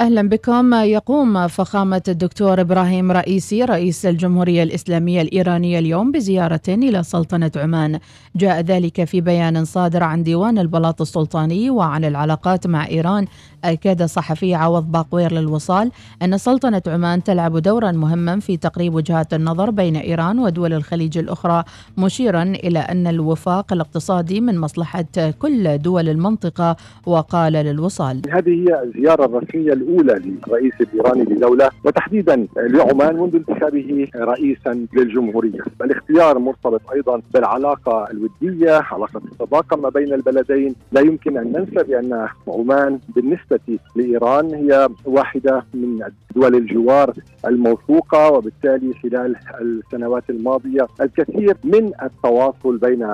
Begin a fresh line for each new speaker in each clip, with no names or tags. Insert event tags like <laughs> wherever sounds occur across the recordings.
أهلا بكم. يقوم فخامة الدكتور إبراهيم رئيسي رئيس الجمهورية الإسلامية الإيرانية اليوم بزيارة إلى سلطنة عمان. جاء ذلك في بيان صادر عن ديوان البلاط السلطاني وعن العلاقات مع إيران. أكد صحفي عوض باقوير للوصال أن سلطنة عمان تلعب دورا مهما في تقريب وجهات النظر بين إيران ودول الخليج الأخرى مشيرا إلى أن الوفاق الاقتصادي من مصلحة كل دول المنطقة. وقال للوصال
هذه هي الزيارة الرسمية الأولى للرئيس الإيراني لدولة وتحديدا لعمان منذ انتخابه رئيسا للجمهورية. الاختيار مرتبط أيضا بالعلاقة الودية علاقة الصداقة ما بين البلدين. لا يمكن أن ننسى بأن عمان بالنسبة لإيران هي واحدة من دول الجوار الموثوقة وبالتالي خلال السنوات الماضية الكثير من التواصل بين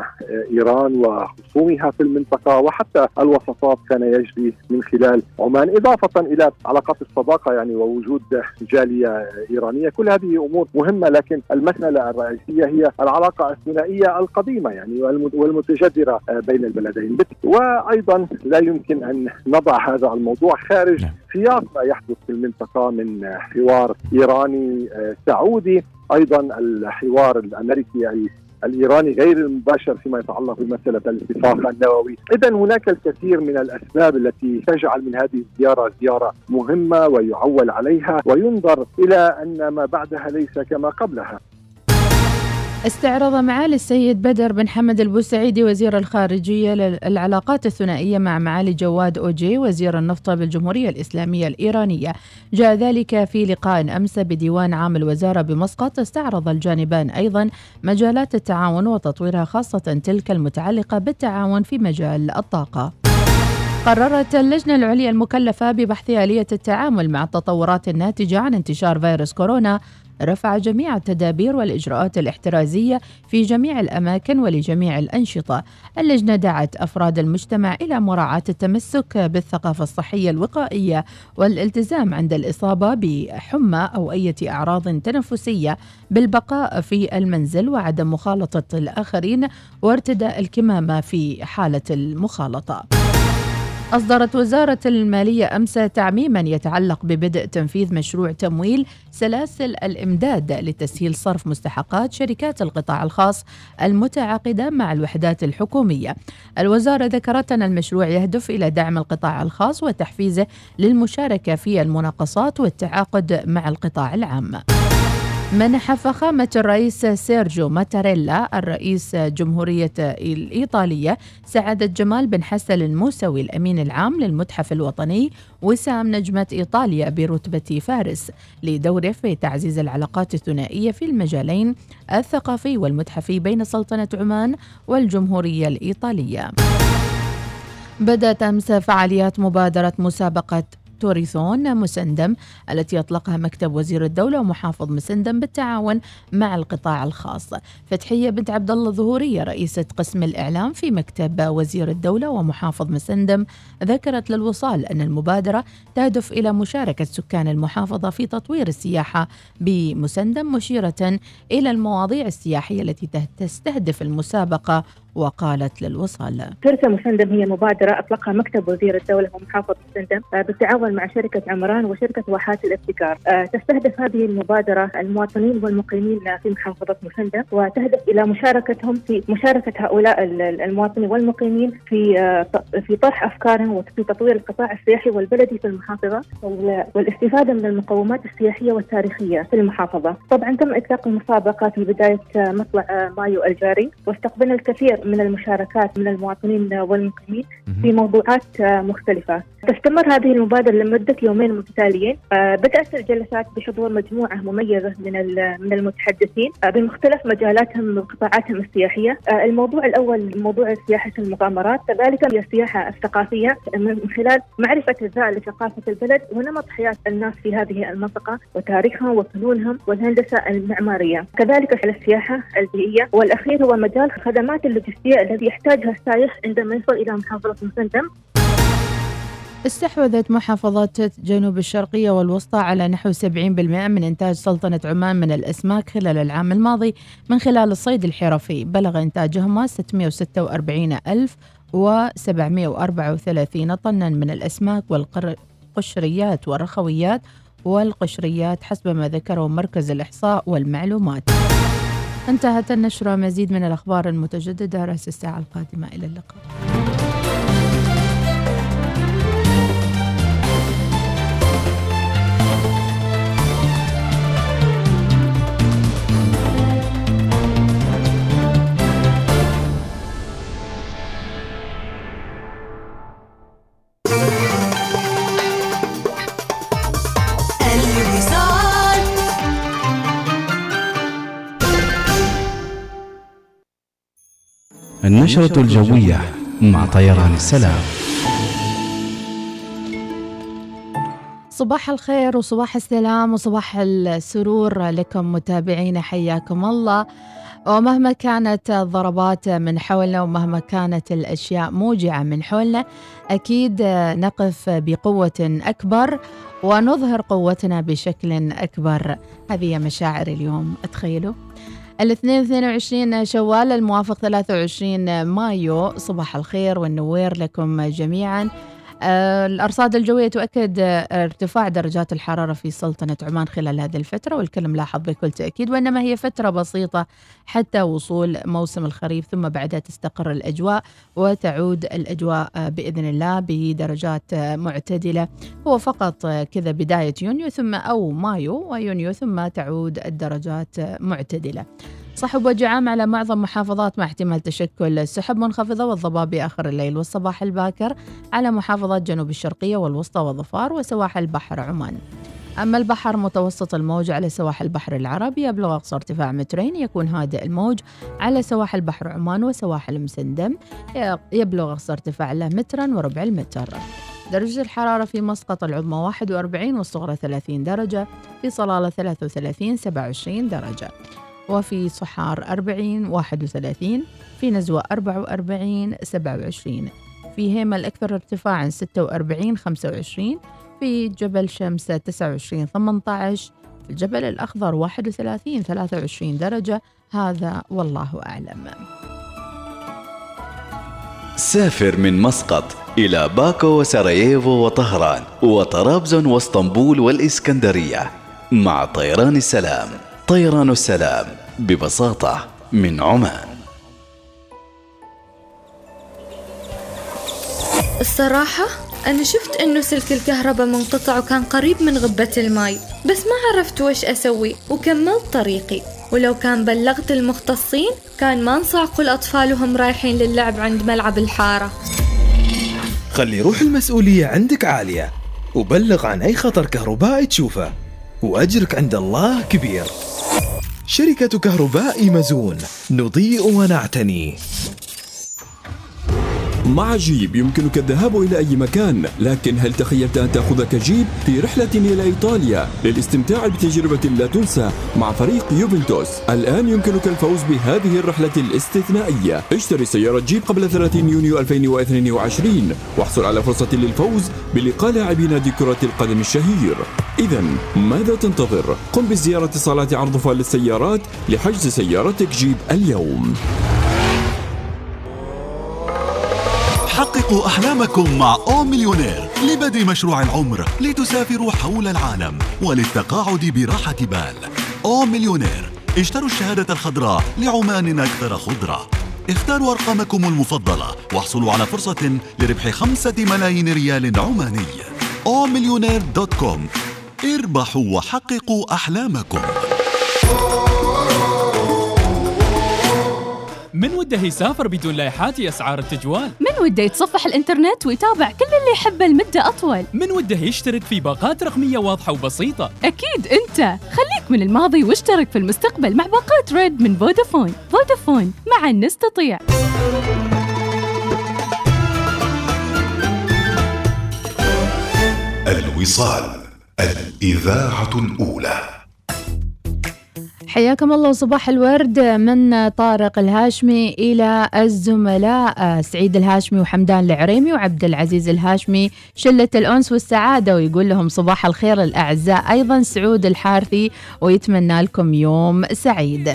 إيران وخصومها في المنطقة وحتى الوسطات كان يجري من خلال عمان. إضافة إلى علاقات الصداقة يعني ووجود جالية إيرانية كل هذه أمور مهمة لكن المسألة الرئيسية هي العلاقة الثنائية القديمة يعني والمتجذرة بين البلدين وأيضا لا يمكن أن نضع هذا الموضوع خارج نعم. سياق ما يحدث في المنطقة من حوار إيراني آه، سعودي أيضا الحوار الأمريكي الإيراني غير المباشر فيما يتعلق بمسألة الاتفاق النووي، إذا هناك الكثير من الأسباب التي تجعل من هذه الزيارة زيارة مهمة ويعول عليها وينظر إلى أن ما بعدها ليس كما قبلها.
استعرض معالي السيد بدر بن حمد البوسعيدي وزير الخارجية العلاقات الثنائية مع معالي جواد أوجي وزير النفط بالجمهورية الإسلامية الإيرانية. جاء ذلك في لقاء أمس بديوان عام الوزارة بمسقط استعرض الجانبان أيضا مجالات التعاون وتطويرها خاصة تلك المتعلقة بالتعاون في مجال الطاقة. قررت اللجنة العليا المكلفة ببحث آلية التعامل مع التطورات الناتجة عن انتشار فيروس كورونا رفع جميع التدابير والإجراءات الاحترازية في جميع الأماكن ولجميع الأنشطة. اللجنة دعت أفراد المجتمع إلى مراعاة التمسك بالثقافة الصحية الوقائية والالتزام عند الإصابة بحمى أو أي أعراض تنفسية بالبقاء في المنزل وعدم مخالطة الآخرين وارتداء الكمامة في حالة المخالطة. أصدرت وزارة المالية أمس تعميما يتعلق ببدء تنفيذ مشروع تمويل سلاسل الإمداد لتسهيل صرف مستحقات شركات القطاع الخاص المتعاقدة مع الوحدات الحكومية. الوزارة ذكرت أن المشروع يهدف إلى دعم القطاع الخاص وتحفيزه للمشاركة في المناقصات والتعاقد مع القطاع العام. منح فخامة الرئيس سيرجيو ماتاريلا الرئيس جمهورية الإيطالية سعادة جمال بن حسن الموسوي الأمين العام للمتحف الوطني وسام نجمة إيطاليا برتبة فارس لدوره في تعزيز العلاقات الثنائية في المجالين الثقافي والمتحفي بين سلطنة عمان والجمهورية الإيطالية. بدأت أمس فعاليات مبادرة مسابقة توريثون مسندم التي أطلقها مكتب وزير الدولة ومحافظ مسندم بالتعاون مع القطاع الخاص. فتحية بنت عبد الله ظهورية رئيسة قسم الإعلام في مكتب وزير الدولة ومحافظ مسندم ذكرت للوصال أن المبادرة تهدف إلى مشاركة سكان المحافظة في تطوير السياحة بمسندم مشيرة إلى المواضيع السياحية التي تستهدف المسابقة وقالت للوصال
شركة مسندم هي مبادرة. أطلقها مكتب وزير الدولة ومحافظة مسندم آه، بالتعاون مع شركة عمران وشركة واحات الابتكار. آه، تستهدف هذه المبادرة المواطنين والمقيمين في محافظة مسندم وتهدف إلى مشاركتهم في مشاركة هؤلاء المواطنين والمقيمين في آه، في طرح أفكارهم وفي تطوير القطاع السياحي والبلدي في المحافظة والاستفادة من المقومات السياحية والتاريخية في المحافظة. طبعا تم إطلاق المسابقة في بداية مطلع مايو الجاري واستقبلنا الكثير من المشاركات من المواطنين والمقيمين في موضوعات مختلفة. تستمر هذه المبادرة لمدة يومين متتاليين. آه، بدأت الجلسات بحضور مجموعة مميزة من من المتحدثين. آه، بمختلف مجالاتهم وقطاعاتهم السياحية. آه، الموضوع الأول موضوع سياحة المغامرات. كذلك السياحة الثقافية من خلال معرفة الزائر لثقافة البلد ونمط حياة الناس في هذه المنطقة وتاريخهم وفنونهم والهندسة المعمارية. كذلك السياحة البيئية والأخير هو مجال خدمات اللوجستية الذي يحتاجها السائح عندما يصل إلى محافظة مسندم.
استحوذت محافظات جنوب الشرقية والوسطى على نحو 70% من إنتاج سلطنة عمان من الأسماك خلال العام الماضي من خلال الصيد الحرفي. بلغ إنتاجهما 646 ألف و734 طنا من الأسماك والقر القشريات والرخويات والقشريات حسب ما ذكره مركز الإحصاء والمعلومات. انتهت النشرة. مزيد من الأخبار المتجددة رأس الساعة القادمة. إلى اللقاء.
النشرة الجوية مع طيران السلام.
صباح الخير وصباح السلام وصباح السرور لكم متابعينا حياكم الله. ومهما كانت الضربات من حولنا ومهما كانت الأشياء موجعة من حولنا أكيد نقف بقوة أكبر ونظهر قوتنا بشكل أكبر. هذه مشاعر اليوم تخيلوا الاثنين 22 شوال الموافق 23 مايو. صباح الخير والنوير لكم جميعا. الأرصاد الجوية تؤكد ارتفاع درجات الحرارة في سلطنة عمان خلال هذه الفترة والكل ملاحظ بكل تأكيد وإنما هي فترة بسيطة حتى وصول موسم الخريف ثم بعدها تستقر الأجواء وتعود الأجواء بإذن الله بدرجات معتدلة. هو فقط كذا بداية يونيو ثم أو مايو ويونيو ثم تعود الدرجات معتدلة. صحب وجعام على معظم محافظات مع احتمال تشكل سحب منخفضة والضباب بآخر الليل والصباح الباكر على محافظات جنوب الشرقية والوسطى والظفار وسواحل بحر عمان. أما البحر متوسط الموج على سواحل البحر العربي يبلغ أقصى ارتفاع مترين يكون هادئ الموج على سواحل بحر عمان وسواحل مسندم يبلغ أقصى ارتفاع له مترا وربع المتر. درجة الحرارة في مسقط العظمى 41 والصغرى 30 درجة في صلالة 33 27 درجة. وفي صحار 40 31 في نزوة 44 27 في هيمة الأكثر ارتفاعا 46 25 في جبل شمس 29 18 في الجبل الأخضر 31 23 درجة. هذا والله أعلم.
سافر من مسقط إلى باكو وسراييفو وطهران وطرابزون واسطنبول والإسكندرية. مع طيران السلام. طيران السلام ببساطة من عمان.
الصراحة أنا شفت إنه سلك الكهرباء منقطع وكان قريب من غبة الماي بس ما عرفت وش أسوي وكملت طريقي. ولو كان بلغت المختصين كان ما انصعقوا الأطفال وهم رايحين للعب عند ملعب الحارة.
خلي روح المسؤولية عندك عالية وبلغ عن أي خطر كهربائي تشوفه وأجرك عند الله كبير. شركة كهرباء مزون نضيء ونعتني.
مع جيب يمكنك الذهاب إلى أي مكان لكن هل تخيلت أن تأخذك جيب في رحلة إلى إيطاليا؟ للاستمتاع بتجربة لا تنسى مع فريق يوفنتوس. الآن يمكنك الفوز بهذه الرحلة الاستثنائية. اشتري سيارة جيب قبل 30 يونيو 2022 واحصل على فرصة للفوز بلقاء لاعبي نادي كرة القدم الشهير. إذا ماذا تنتظر؟ قم بزيارة صالات عرض فال للسيارات لحجز سيارتك جيب اليوم.
حققوا أحلامكم مع أو مليونير لبدء مشروع العمر لتسافروا حول العالم وللتقاعد براحة بال. أو مليونير اشتروا الشهادة الخضراء لعمان أكثر خضرة. اختاروا أرقامكم المفضلة واحصلوا على فرصة لربح خمسة ملايين ريال عماني. O Millionaire dot com. اربحوا وحققوا أحلامكم.
من وده يسافر بدون لا يحاتي أسعار التجوال؟
من وده يتصفح الإنترنت ويتابع كل اللي يحبه لمدة أطول؟
من وده يشترك في باقات رقمية واضحة وبسيطة؟
أكيد أنت. خليك من الماضي واشترك في المستقبل مع باقات Red من فودافون. فودافون معا نستطيع.
الوصال الإذاعة الأولى.
حياكم الله وصباح الورد من طارق الهاشمي إلى الزملاء. سعيد الهاشمي وحمدان العريمي وعبد العزيز الهاشمي شلة الأنس والسعادة ويقول لهم صباح الخير الأعزاء. أيضا سعود الحارثي ويتمنى لكم يوم سعيد.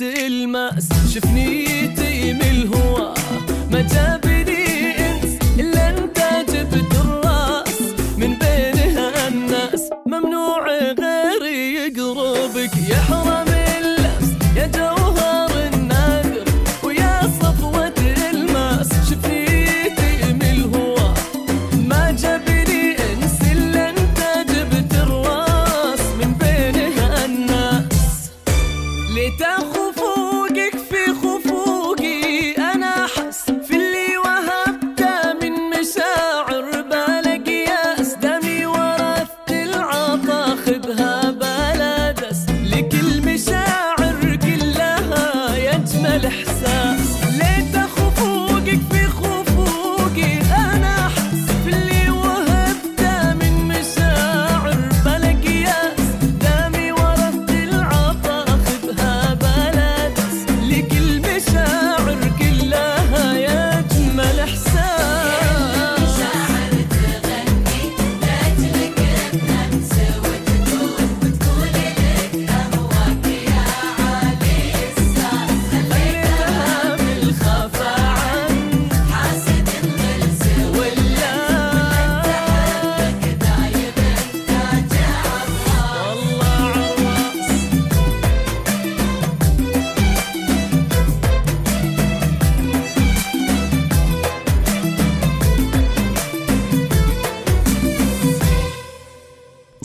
صفوة المأس.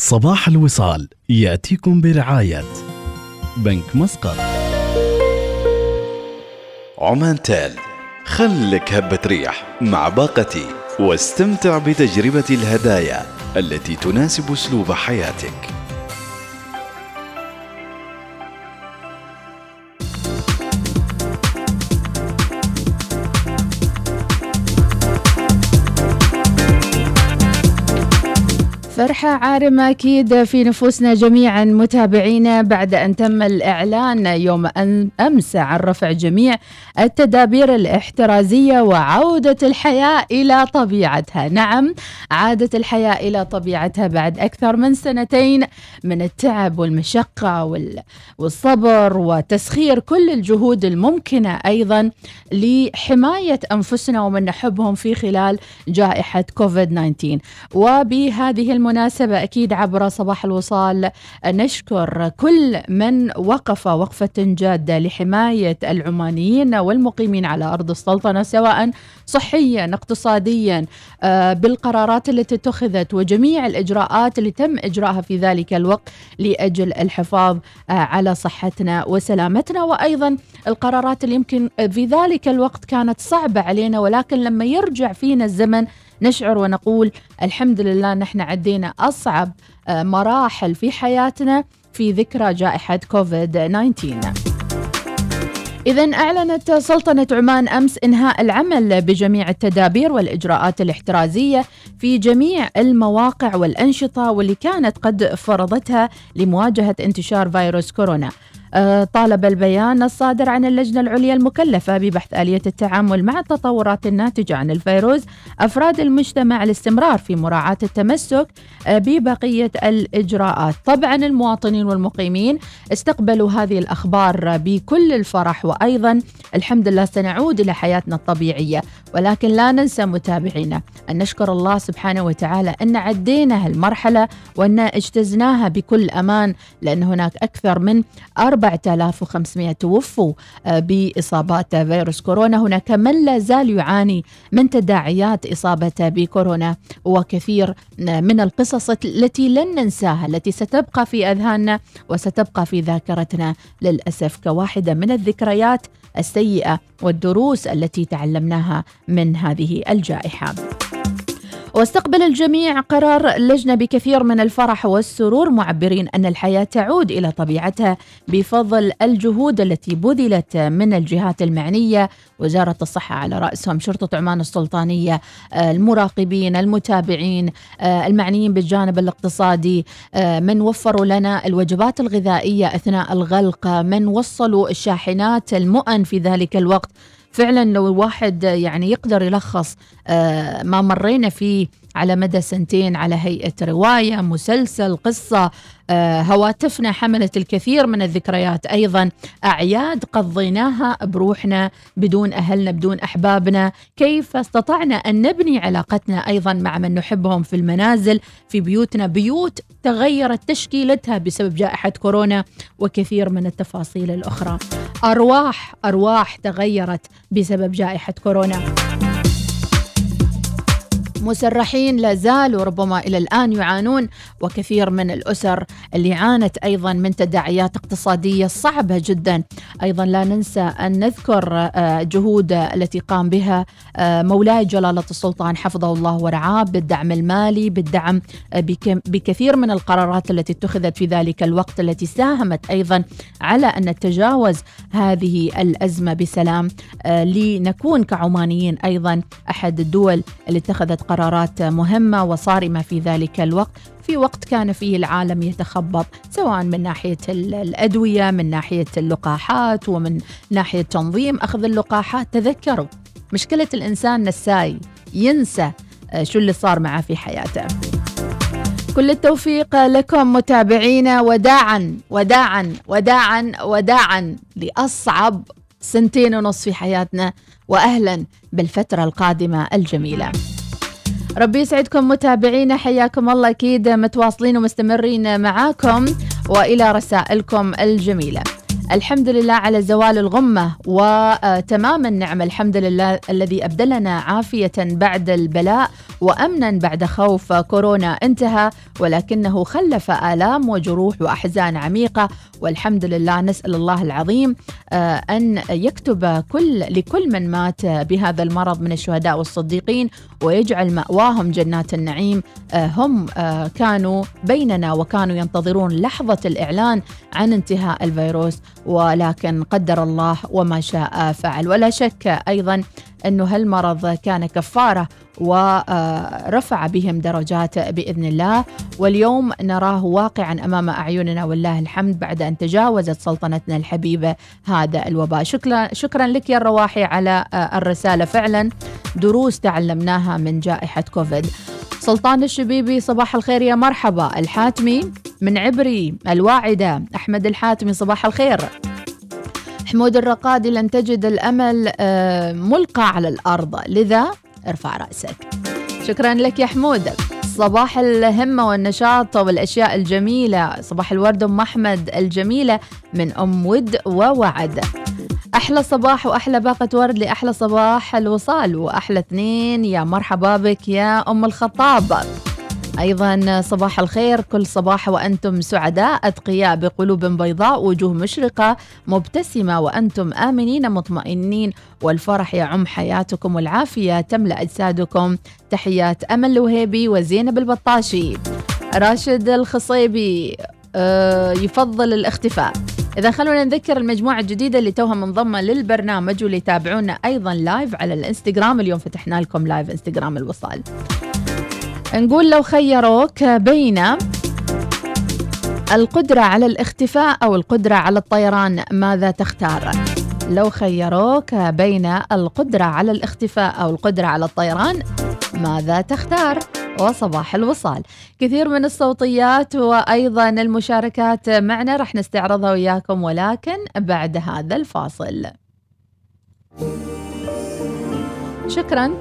صباح الوصال يأتيكم برعاية بنك مسقط.
عمان تال خلك هبة ريح مع باقتي واستمتع بتجربة الهدايا التي تناسب أسلوب حياتك.
فرحة عارمة أكيد في نفوسنا جميعا. متابعينا بعد أن تم الإعلان يوم أمس عن رفع جميع التدابير الاحترازية وعودة الحياة إلى طبيعتها. نعم عادت الحياة إلى طبيعتها بعد أكثر من سنتين من التعب والمشقة وال- والصبر وتسخير كل الجهود الممكنة أيضا لحماية أنفسنا ومن نحبهم في خلال جائحة كوفيد 19 وبهذه المناسبة أكيد عبر صباح الوصال نشكر كل من وقف وقفة جادة لحماية العمانيين والمقيمين على أرض السلطنة سواء صحيا اقتصاديا آه، بالقرارات التي اتخذت وجميع الإجراءات اللي تم إجراءها في ذلك الوقت لأجل الحفاظ آه، على صحتنا وسلامتنا. وأيضا القرارات اللي يمكن في ذلك الوقت كانت صعبة علينا ولكن لما يرجع فينا الزمن نشعر ونقول الحمد لله نحن عدينا أصعب آه، مراحل في حياتنا في ذكرى جائحة كوفيد 19 إذا أعلنت سلطنة عمان أمس إنهاء العمل بجميع التدابير والإجراءات الاحترازية في جميع المواقع والأنشطة واللي كانت قد فرضتها لمواجهة انتشار فيروس كورونا. آه، طالب البيان الصادر عن اللجنة العليا المكلفة ببحث آلية التعامل مع التطورات الناتجة عن الفيروس أفراد المجتمع الاستمرار في مراعاة التمسك آه، ببقية الإجراءات. طبعا المواطنين والمقيمين استقبلوا هذه الأخبار بكل الفرح وأيضا الحمد لله سنعود إلى حياتنا الطبيعية. ولكن لا ننسى متابعينا. أن نشكر الله سبحانه وتعالى أن عدينا هالمرحلة وأن اجتزناها بكل أمان لأن هناك أكثر من 4500 توفوا آه، بإصابات فيروس كورونا. هناك من لا زال يعاني من تداعيات إصابته بكورونا وكثير من القصص التي لن ننساها التي ستبقى في أذهاننا وستبقى في ذاكرتنا للأسف. كواحدة من الذكريات السيئة والدروس التي تعلمناها من هذه الجائحة. واستقبل الجميع قرار اللجنة بكثير من الفرح والسرور معبرين أن الحياة تعود إلى طبيعتها بفضل الجهود التي بذلت من الجهات المعنية وزارة الصحة على رأسهم شرطة عمان السلطانية آه، المراقبين المتابعين آه، المعنيين بالجانب الاقتصادي آه، من وفروا لنا الوجبات الغذائية أثناء الغلق من وصلوا الشاحنات المؤن في ذلك الوقت. فعلا لو الواحد يعني يقدر يلخص آه، ما مرينا فيه على مدى سنتين على هيئة رواية مسلسل قصة آه، هواتفنا حملت الكثير من الذكريات. أيضا أعياد قضيناها بروحنا بدون أهلنا بدون أحبابنا. كيف استطعنا أن نبني علاقتنا أيضا مع من نحبهم في المنازل في بيوتنا؟ بيوت تغيرت تشكيلتها بسبب جائحة كورونا وكثير من التفاصيل الأخرى. أرواح أرواح تغيرت بسبب جائحة كورونا. مسرحين لا زالوا ربما إلى الآن يعانون وكثير من الأسر اللي عانت أيضا من تداعيات اقتصادية صعبة جدا. أيضا لا ننسى أن نذكر آه، جهود التي قام بها آه، مولاي جلالة السلطان حفظه الله ورعاه بالدعم المالي بالدعم آه، بك- بكثير من القرارات التي اتخذت في ذلك الوقت التي ساهمت أيضا على أن نتجاوز هذه الأزمة بسلام لنكون كعمانيين أيضا أحد الدول اللي اتخذت قرارات مهمة وصارمة في ذلك الوقت في وقت كان فيه العالم يتخبط سواء من ناحية ال- الأدوية من ناحية اللقاحات ومن ناحية تنظيم أخذ اللقاحات تذكروا مشكلة الإنسان نساي ينسى آه، شو اللي صار معه في حياته كل التوفيق لكم متابعينا وداعا وداعا وداعا وداعا لأصعب سنتين ونص في حياتنا واهلا بالفترة القادمة الجميلة. ربي يسعدكم متابعينا حياكم الله أكيد متواصلين ومستمرين معاكم وإلى رسائلكم الجميلة. الحمد لله على زوال الغمة وتمام النعمه الحمد لله الذي أبدلنا عافية بعد البلاء وأمنا بعد خوف كورونا انتهى ولكنه خلف آلام وجروح وأحزان عميقة والحمد لله نسأل الله العظيم آه، أن يكتب كل لكل من مات بهذا المرض من الشهداء والصديقين ويجعل مأواهم جنات النعيم. آه، هم آه، كانوا بيننا وكانوا ينتظرون لحظة الإعلان عن انتهاء الفيروس. ولكن قدر الله وما شاء فعل. ولا شك أيضا إنه هالمرض كان كفارة ورفع بهم درجات بإذن الله. واليوم نراه واقعا أمام أعيننا والله الحمد بعد أن تجاوزت سلطنتنا الحبيبة هذا الوباء. شكرا شكرا لك يا الرواحي على الرسالة. فعلا دروس تعلمناها من جائحة كوفيد. سلطان الشبيبي صباح الخير يا مرحبا. الحاتمي من عبري الواعدة. أحمد الحاتمي صباح الخير. حمود الرقادي لن تجد الأمل آه، ملقى على الأرض. لذا ارفع رأسك. شكرا لك يا حمود. صباح الهمة والنشاط والأشياء الجميلة. صباح الورد أم أحمد الجميلة من أم ود ووعد. أحلى صباح وأحلى باقة ورد لأحلى صباح الوصال. وأحلى اثنين يا مرحبا بك يا أم الخطاب. أيضا صباح الخير كل صباح وأنتم سعداء. أتقياء بقلوب بيضاء وجوه مشرقة مبتسمة وأنتم آمنين مطمئنين. والفرح يعم حياتكم والعافية تملأ أجسادكم. تحيات أمل الوهيبي وزينب البطاشي. راشد الخصيبي آه، يفضل الاختفاء. إذا خلونا نذكر المجموعة الجديدة اللي توها منضمة للبرنامج واللي يتابعونا أيضا live على الإنستغرام. اليوم فتحنا لكم live انستغرام الوصال. نقول لو خيروك بين القدرة على الاختفاء أو القدرة على الطيران ماذا تختار؟ لو خيروك بين القدرة على الاختفاء أو القدرة على الطيران ماذا تختار؟ وصباح الوصال كثير من الصوتيات وأيضا المشاركات معنا رح نستعرضها وياكم ولكن بعد هذا الفاصل شكرا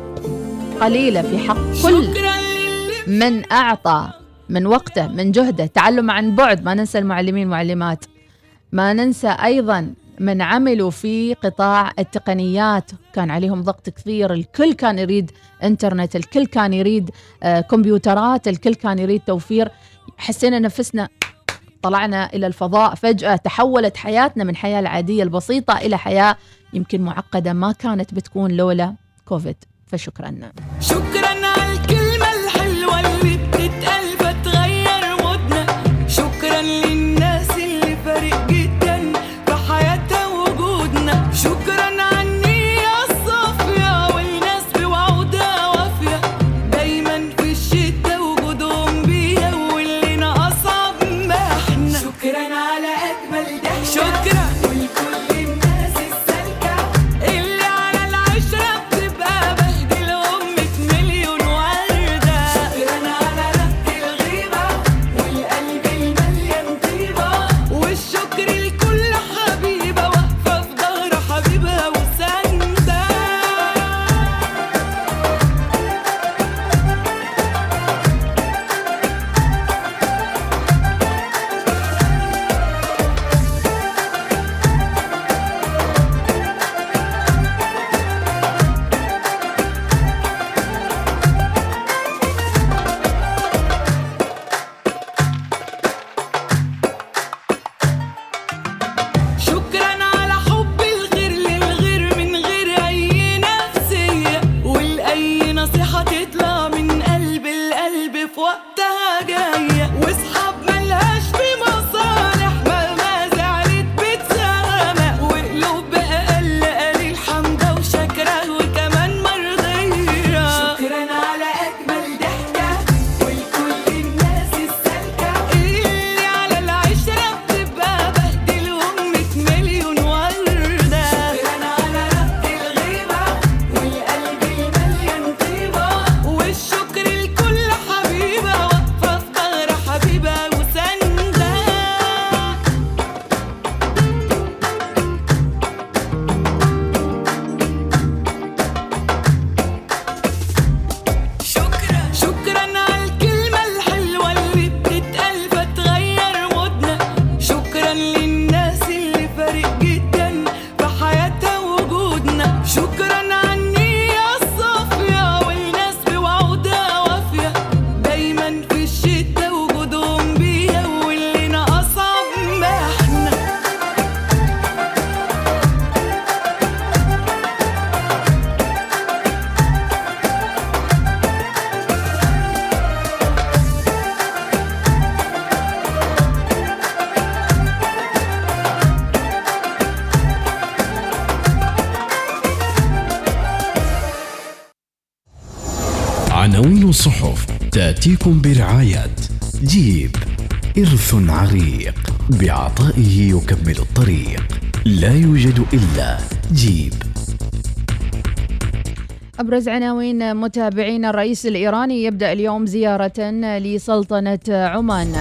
قليلة في حق كل من أعطى من وقته من جهده. تعلم عن بعد ما ننسى المعلمين والمعلمات. ما ننسى أيضا من عملوا في قطاع التقنيات. كان عليهم ضغط كثير. الكل كان يريد إنترنت الكل كان يريد آه، كمبيوترات الكل كان يريد توفير. حسينا نفسنا طلعنا إلى الفضاء. فجأة تحولت حياتنا من حياة العادية البسيطة إلى حياة يمكن معقدة ما كانت بتكون لولا كوفيد. فشكرا.
شكرا.
تأتيكم برعاية جيب إرث عريق بعطائه يكمل الطريق لا يوجد إلا جيب.
أبرز عناوين متابعين الرئيس الإيراني يبدأ اليوم زيارة لسلطنة عمان.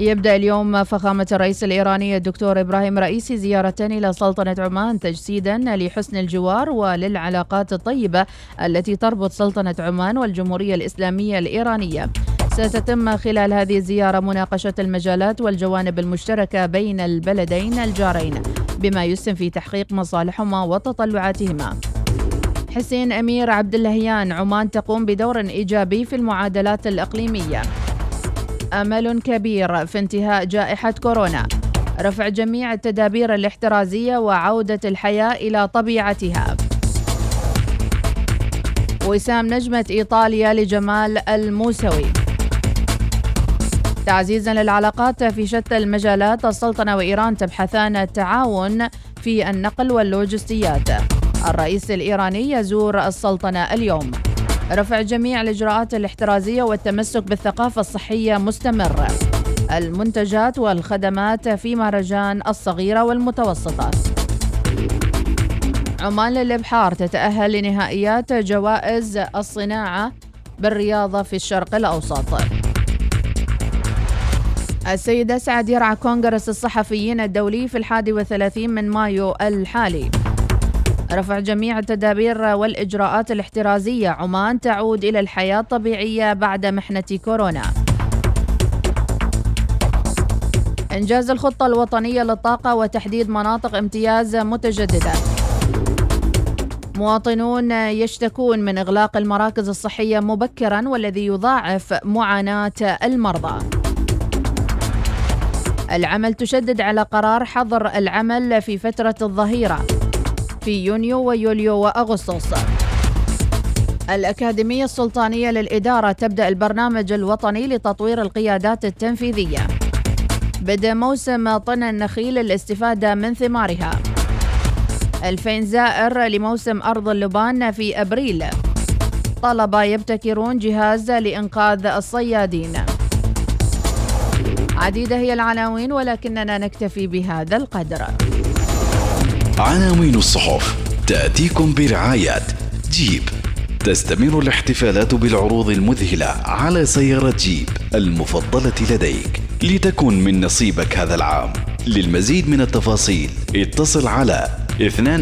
يبدأ اليوم فخامة الرئيس الإيراني الدكتور إبراهيم رئيسي زيارة إلى سلطنة عمان تجسيدا لحسن الجوار وللعلاقات الطيبة التي تربط سلطنة عمان والجمهورية الإسلامية الإيرانية. ستتم خلال هذه الزيارة مناقشة المجالات والجوانب المشتركة بين البلدين الجارين بما يسهم في تحقيق مصالحهما وتطلعاتهما. حسين أمير عبد اللهيان عمان تقوم بدور إيجابي في المعادلات الإقليمية. أمل كبير في انتهاء جائحة كورونا. رفع جميع التدابير الاحترازية وعودة الحياة إلى طبيعتها. وسام نجمة إيطاليا لجمال الموسوي. تعزيزا للعلاقات في شتى المجالات السلطنة وإيران تبحثان التعاون في النقل واللوجستيات. الرئيس الإيراني يزور السلطنة اليوم. رفع جميع الإجراءات الاحترازية والتمسك بالثقافة الصحية مستمر. المنتجات والخدمات في مهرجان الصغيرة والمتوسطة عمان للإبحار تتأهل لنهائيات جوائز الصناعة بالرياضة في الشرق الأوسط. السيد أسعد يرعى كونغرس الصحفيين الدولي في الحادي والثلاثين من مايو الحالي. رفع جميع التدابير والإجراءات الاحترازية. عمان تعود إلى الحياة الطبيعية بعد محنة كورونا. إنجاز الخطة الوطنية للطاقة وتحديد مناطق امتياز متجددة. مواطنون يشتكون من إغلاق المراكز الصحية مبكرا والذي يضاعف معاناة المرضى. العمل تشدد على قرار حظر العمل في فترة الظهيرة. في يونيو ويوليو وأغسطس. الأكاديمية السلطانية للإدارة تبدأ البرنامج الوطني لتطوير القيادات التنفيذية. بدأ موسم طن النخيل للاستفادة من ثمارها. 2000 زائر لموسم أرض اللبان في أبريل. طلبة يبتكرون جهاز لإنقاذ الصيادين. عديدة هي العناوين ولكننا نكتفي بهذا القدر.
عناوين الصحف. تأتيكم برعاية جيب. تستمر الاحتفالات بالعروض المذهلة على سيارة جيب المفضلة لديك. لتكن من نصيبك هذا العام. للمزيد من التفاصيل اتصل على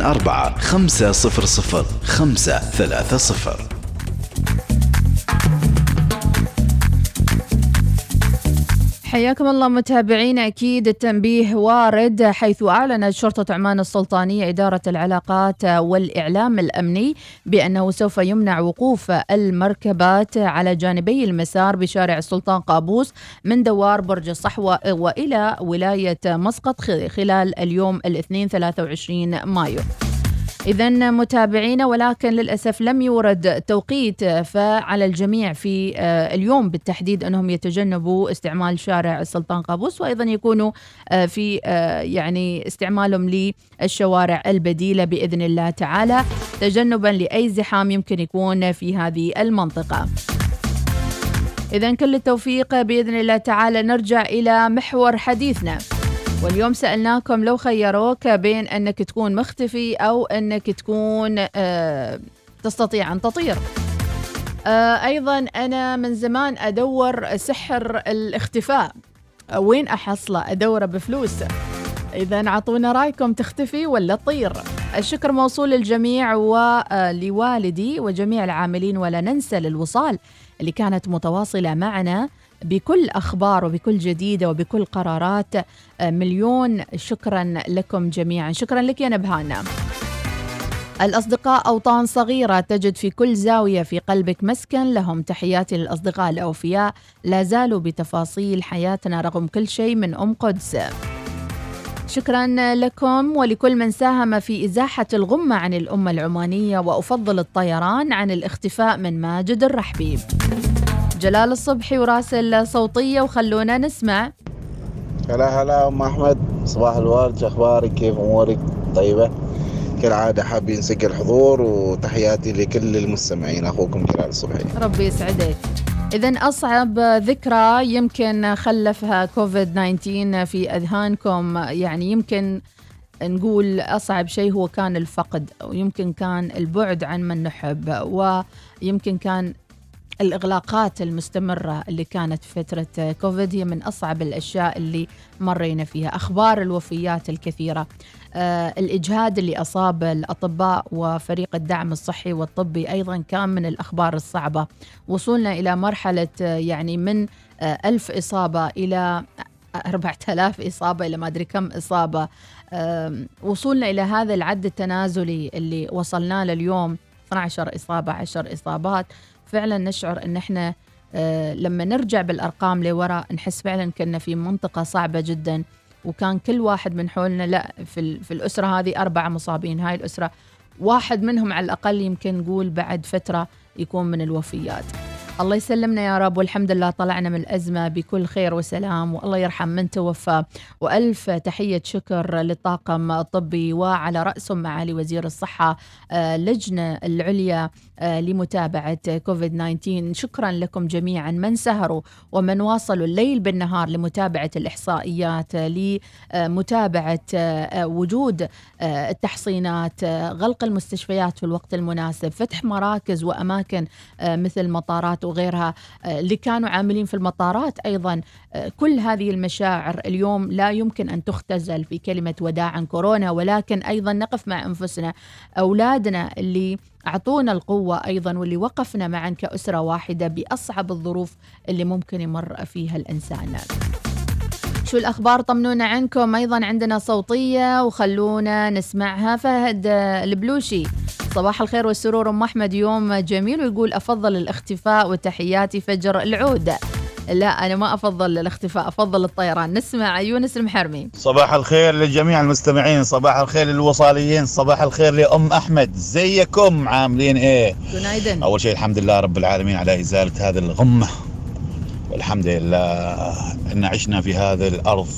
24 500 530
حياكم الله متابعينا أكيد التنبيه وارد حيث أعلنت شرطة عمان السلطانية إدارة العلاقات والإعلام الأمني بأنه سوف يمنع وقوف المركبات على جانبي المسار بشارع السلطان قابوس من دوار برج الصحوة وإلى ولاية مسقط خلال اليوم الاثنين 23 مايو. إذا متابعينا ولكن للأسف لم يورد توقيت فعلى الجميع في آه، اليوم بالتحديد أنهم يتجنبوا استعمال شارع السلطان قابوس وأيضا يكونوا آه، في آه، يعني استعمالهم للشوارع البديلة بإذن الله تعالى. تجنبا لأي زحام يمكن يكون في هذه المنطقة. إذا كل التوفيق بإذن الله تعالى. نرجع إلى محور حديثنا. واليوم سألناكم لو خيروك بين أنك تكون مختفي أو أنك تكون آه تستطيع أن تطير. آه أيضا أنا من زمان أدور سحر الاختفاء. وين أحصله؟ أدوره بفلوس. إذا أعطونا رأيكم تختفي ولا تطير. الشكر موصول للجميع ولوالدي وجميع العاملين ولا ننسى للوصال اللي كانت متواصلة معنا بكل أخبار وبكل جديدة وبكل قرارات. آه، مليون شكرا لكم جميعا. شكرا لك يا نبهانا. الأصدقاء أوطان صغيرة تجد في كل زاوية في قلبك مسكن لهم تحياتي للأصدقاء الأوفياء. لا زالوا بتفاصيل حياتنا رغم كل شيء من أم قدس. شكرا لكم. ولكل من ساهم في إزاحة الغمة عن الأمة العمانية وأفضل الطيران عن الاختفاء من ماجد الرحبي. جلال الصبحي وراسل صوتية وخلونا نسمع.
هلا هلا أم أحمد. صباح الورد أخبارك؟ كيف أمورك؟ طيبة؟ كالعادة حابين نسجل الحضور وتحياتي لكل المستمعين أخوكم جلال الصبحي.
ربي يسعدك. إذا أصعب ذكرى يمكن خلفها كوفيد 19 في أذهانكم. يعني يمكن نقول أصعب شيء هو كان الفقد ويمكن كان البعد عن من نحب ويمكن كان الإغلاقات المستمرة اللي كانت في فترة كوفيد هي من أصعب الأشياء اللي مرينا فيها. أخبار الوفيات الكثيرة. آه الإجهاد اللي أصاب الأطباء وفريق الدعم الصحي والطبي أيضا كان من الأخبار الصعبة. وصولنا إلى مرحلة آه يعني من آه ألف إصابة إلى <laughs> 4000 إصابة إلى ما أدري كم إصابة. وصولنا إلى هذا العد التنازلي اللي وصلنا له اليوم. 12 إصابة 10 إصابات. فعلا نشعر إن إحنا آه لما نرجع بالأرقام لوراء نحس فعلا كنا في منطقة صعبة جدا وكان كل واحد من حولنا لا في, في الأسرة هذه أربعة مصابين. هاي الأسرة واحد منهم على الأقل يمكن نقول بعد فترة يكون من الوفيات. الله يسلمنا يا رب والحمد لله طلعنا من الأزمة بكل خير وسلام والله يرحم من توفى. وألف تحية شكر للطاقم الطبي وعلى رأسهم معالي وزير الصحة آه، لجنة العليا آه، لمتابعة كوفيد 19 شكرا لكم جميعا. من سهروا ومن واصلوا الليل بالنهار لمتابعة الإحصائيات لمتابعة آه، وجود التحصينات غلق المستشفيات في الوقت المناسب فتح مراكز وأماكن مثل مطارات وغيرها آه، اللي كانوا عاملين في المطارات أيضا آه، كل هذه المشاعر اليوم لا يمكن أن تختزل في كلمة وداعا كورونا ولكن أيضا نقف مع أنفسنا أولادنا اللي أعطونا القوة أيضا واللي وقفنا معا كأسرة واحدة بأصعب الظروف اللي ممكن يمر فيها الإنسان. شو الأخبار؟ طمنونا عنكم. أيضا عندنا صوتية وخلونا نسمعها. فهد البلوشي صباح الخير والسرور. أم أحمد يوم جميل ويقول أفضل الاختفاء وتحياتي فجر العود. لا أنا ما أفضل الاختفاء أفضل الطيران. نسمع يونس المحرمي.
صباح الخير لجميع المستمعين. صباح الخير للوصاليين. صباح الخير لأم أحمد. زيكم عاملين إيه؟
جنايدن.
أول شيء الحمد لله رب العالمين على إزالة هذه الغمة. والحمد لله أن عشنا في هذه الأرض.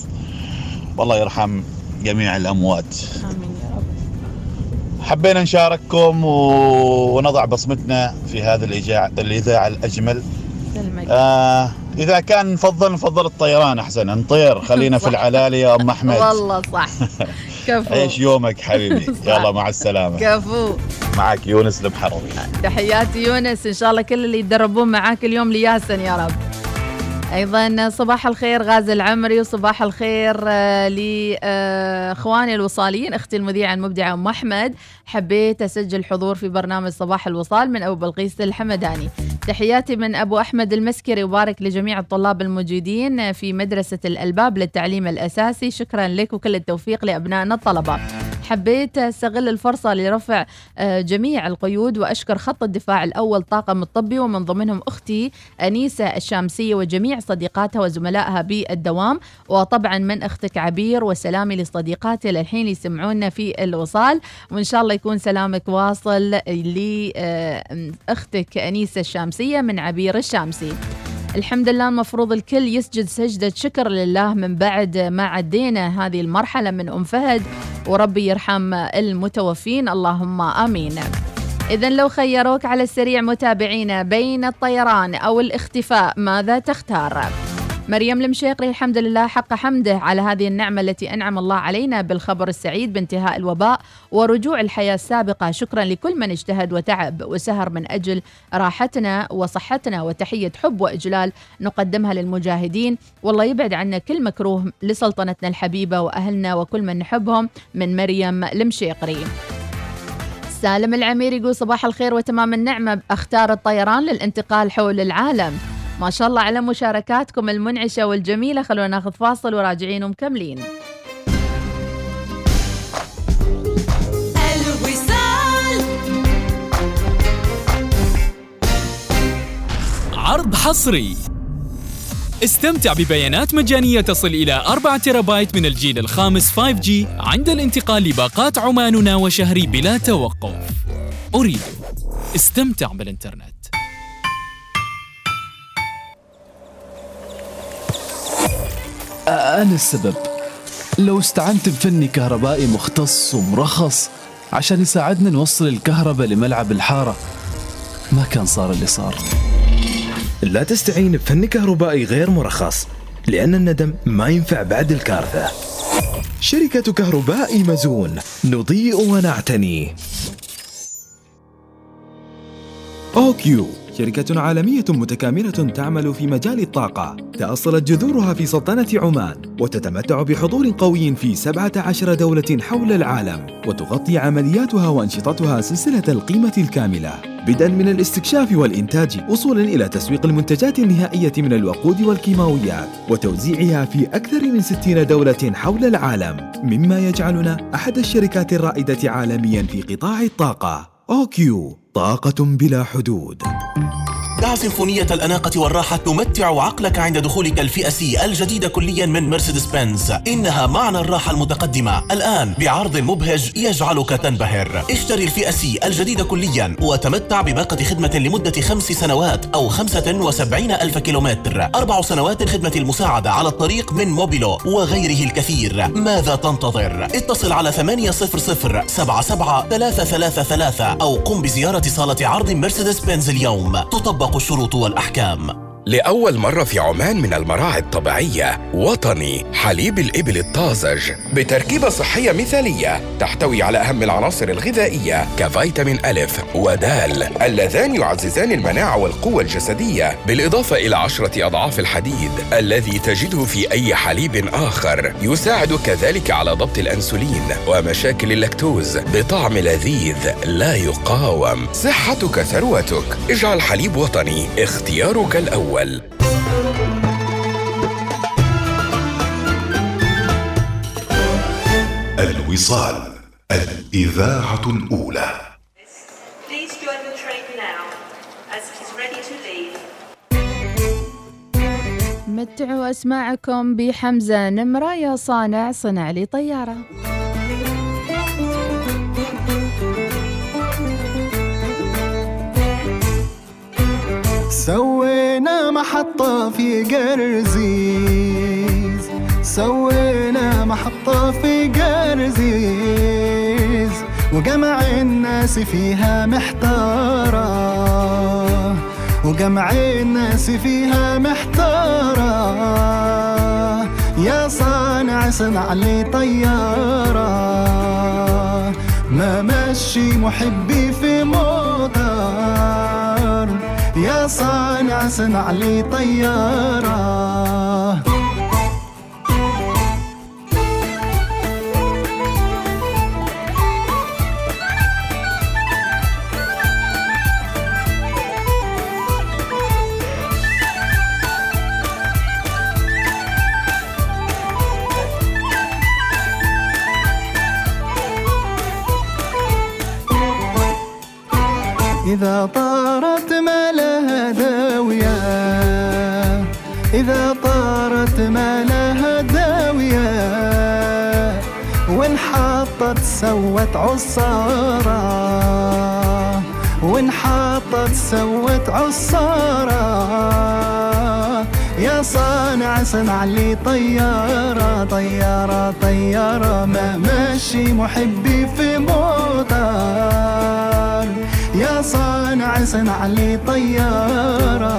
والله يرحم جميع الأموات.
آمين يا رب.
حبينا نشارككم ونضع بصمتنا في هذا الإذاعة الأجمل. آه إذا كان نفضل نفضل الطيران أحسن. نطير خلينا في. <laughs> العلالي يا أم أحمد.
والله صح. كفو. <laughs>
عيش يومك حبيبي. <laughs> يلا مع السلامة.
كفو.
معك يونس المحرمي
تحياتي يونس. إن شاء الله كل اللي يتدربون معاك اليوم لياسن يا رب. أيضا صباح الخير غازي العمري وصباح الخير آه، لإخواني الوصاليين. أختي المذيعة المبدعة أم أحمد. حبيت أسجل حضور في برنامج صباح الوصال من أبو بلقيس الحمداني. تحياتي من أبو أحمد المسكري وبارك لجميع الطلاب الموجودين في مدرسة الألباب للتعليم الأساسي. شكرا لك وكل التوفيق لأبنائنا الطلبه حبيت أستغل الفرصة لرفع آه، جميع القيود وأشكر خط الدفاع الأول طاقم الطبي ومن ضمنهم أختي أنيسة الشامسية وجميع صديقاتها وزملائها بالدوام. وطبعا من أختك عبير وسلامي لصديقاتي للحين يسمعونا في الوصال. وإن شاء الله يكون سلامك واصل لاختك أنيسة الشامسية من عبير الشامسي. الحمد لله المفروض الكل يسجد سجدة شكر لله من بعد ما عدينا هذه المرحلة من أم فهد وربي يرحم المتوفين اللهم آمين إذا لو خيروك على السريع متابعينا بين الطيران أو الاختفاء ماذا تختار؟ مريم المشيقري الحمد لله حق حمده على هذه النعمة التي أنعم الله علينا بالخبر السعيد بانتهاء الوباء ورجوع الحياة السابقة. شكرا لكل من اجتهد وتعب وسهر من أجل راحتنا وصحتنا وتحية حب وإجلال نقدمها للمجاهدين. والله يبعد عنا كل مكروه لسلطنتنا الحبيبة وأهلنا وكل من نحبهم من مريم المشيقري سالم العمير يقول صباح الخير وتمام النعمة. أختار الطيران للانتقال حول العالم. ما شاء الله على مشاركاتكم المنعشة والجميلة. خلونا ناخذ فاصل وراجعين ومكملين.
الوصال.
عرض حصري. استمتع ببيانات مجانية تصل إلى 4 تيرابايت من الجيل الخامس 5G عند الانتقال لباقات عماننا وشهري بلا توقف. أريد. استمتع بالإنترنت.
أنا السبب. لو استعنت بفني كهربائي مختص ومرخص عشان يساعدنا نوصل الكهرباء لملعب الحارة ما كان صار اللي صار.
لا تستعين بفن كهربائي غير مرخص لأن الندم ما ينفع بعد الكارثة. شركة كهرباء مزون نضيء ونعتني.
أوكيو. شركة عالمية متكاملة تعمل في مجال الطاقة. تأصلت جذورها في سلطنة عمان وتتمتع بحضور قوي في 17 دولة حول العالم وتغطي عملياتها وأنشطتها سلسلة القيمة الكاملة. بدءا من الاستكشاف والإنتاج وصولا إلى تسويق المنتجات النهائية من الوقود والكيماويات وتوزيعها في أكثر من 60 دولة حول العالم. مما يجعلنا أحد الشركات الرائدة عالميا في قطاع الطاقة. OQ. طاقة بلا حدود.
دع سيمفونية الأناقة والراحة تمتع عقلك عند دخولك الفئة C الجديدة كليا من مرسيدس بنز إنها معنى الراحة المتقدمة. الآن بعرض مبهج يجعلك تنبهر. اشتري الفئة C الجديدة كليا وتمتع بباقة خدمة لمدة خمس سنوات أو خمسة وسبعين ألف كيلومتر. أربع سنوات الخدمة المساعدة على الطريق من موبيلو وغيره الكثير. ماذا تنتظر؟ اتصل على 800 77 333 أو قم بزيارة صالة عرض مرسيدس بنز اليوم. تطبق الشروط والأحكام.
لأول مرة في عمان من المراعي الطبيعية وطني حليب الإبل الطازج بتركيبة صحية مثالية تحتوي على أهم العناصر الغذائية كفيتامين ألف ودال اللذان يعززان المناعة والقوة الجسدية بالإضافة إلى عشرة أضعاف الحديد الذي تجده في أي حليب آخر يساعد كذلك على ضبط الأنسولين ومشاكل اللاكتوز بطعم لذيذ لا يقاوم. صحتك ثروتك. اجعل حليب وطني اختيارك الأول. الأول.
الوصال الإذاعة الأولى.
متعوا أسماعكم بحمزة نمرة يا صانع صنع لي طيارة.
سوينا محطة في قرزيز سوينا محطة في قرزيز وجمع الناس فيها محتارة. وجمع الناس فيها محتارة. يا صانع صنع لي طيارة ما مشي محبي في موتر. يا صانع صنع لي طيارة. إذا طارت إذا طارت ما لها داوية وانحطت سوت عصارة. وانحطت سوت عصارة. يا صانع صنع لي طيارة طيارة طيارة ما ماشي محبي في موتر يا صانع صنع لي طيارة.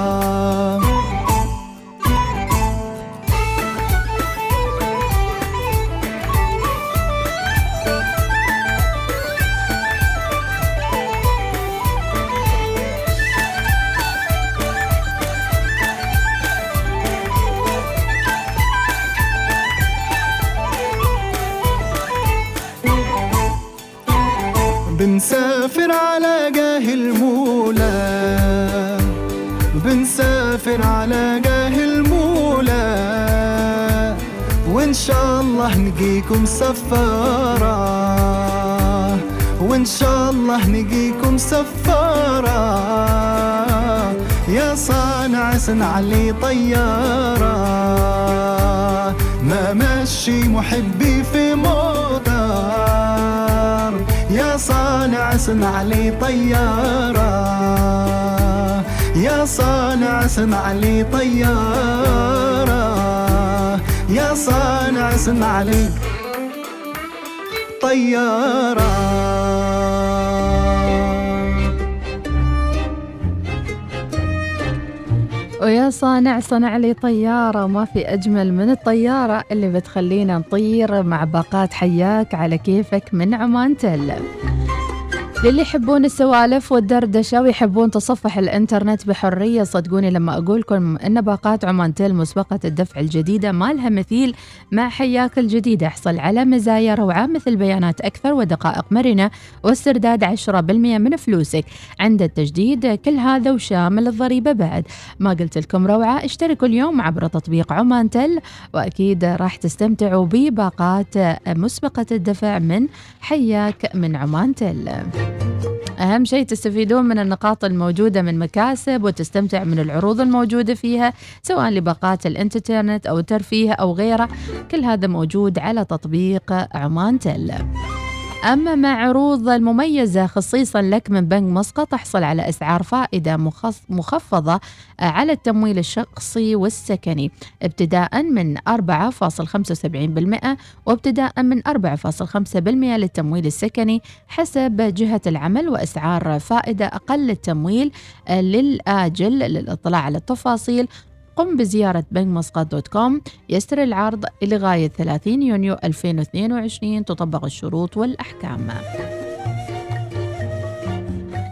بنسافر على جاه المولى. بنسافر على جاه المولى. وإن شاء الله نجيكم سفارة. وإن شاء الله نجيكم سفارة. يا صانع صنع لي طيارة. ما مشي محبي في موتر صانع صنع لي طيارة. يا صانع صنع لي طيارة. يا صانع صنع لي طيارة.
ويا صانع صنع لي طيارة. ما في أجمل من الطيارة اللي بتخلينا نطير مع باقات حياك على كيفك من عمان تل. للي يحبون السوالف والدردشة ويحبون تصفح الإنترنت بحرية صدقوني لما أقول لكم إن باقات عمان تيل مسبقة الدفع الجديدة ما لها مثيل مع حياك الجديدة أحصل على مزايا روعة مثل بيانات أكثر ودقائق مرنة واسترداد 10% من فلوسك. عند التجديد كل هذا وشامل الضريبة بعد. ما قلت لكم روعة اشتركوا اليوم عبر تطبيق عمان تل وأكيد راح تستمتعوا بباقات مسبقة الدفع من حياك من عمان تل أهم شيء تستفيدون من النقاط الموجودة من مكاسب وتستمتع من العروض الموجودة فيها سواء لباقات الإنترنت أو ترفيه أو غيره. كل هذا موجود على تطبيق عمان تل أما مع عروض المميزة خصيصا لك من بنك مسقط تحصل على أسعار فائدة مخفضة على التمويل الشخصي والسكني ابتداء من 4.75% وابتداء من 4.5% للتمويل السكني حسب جهة العمل وأسعار فائدة أقل للتمويل آه، للآجل للإطلاع على التفاصيل قم بزيارة بنك مسقط دوت كوم. يسر العرض لغاية 30 يونيو 2022 تطبق الشروط والأحكام.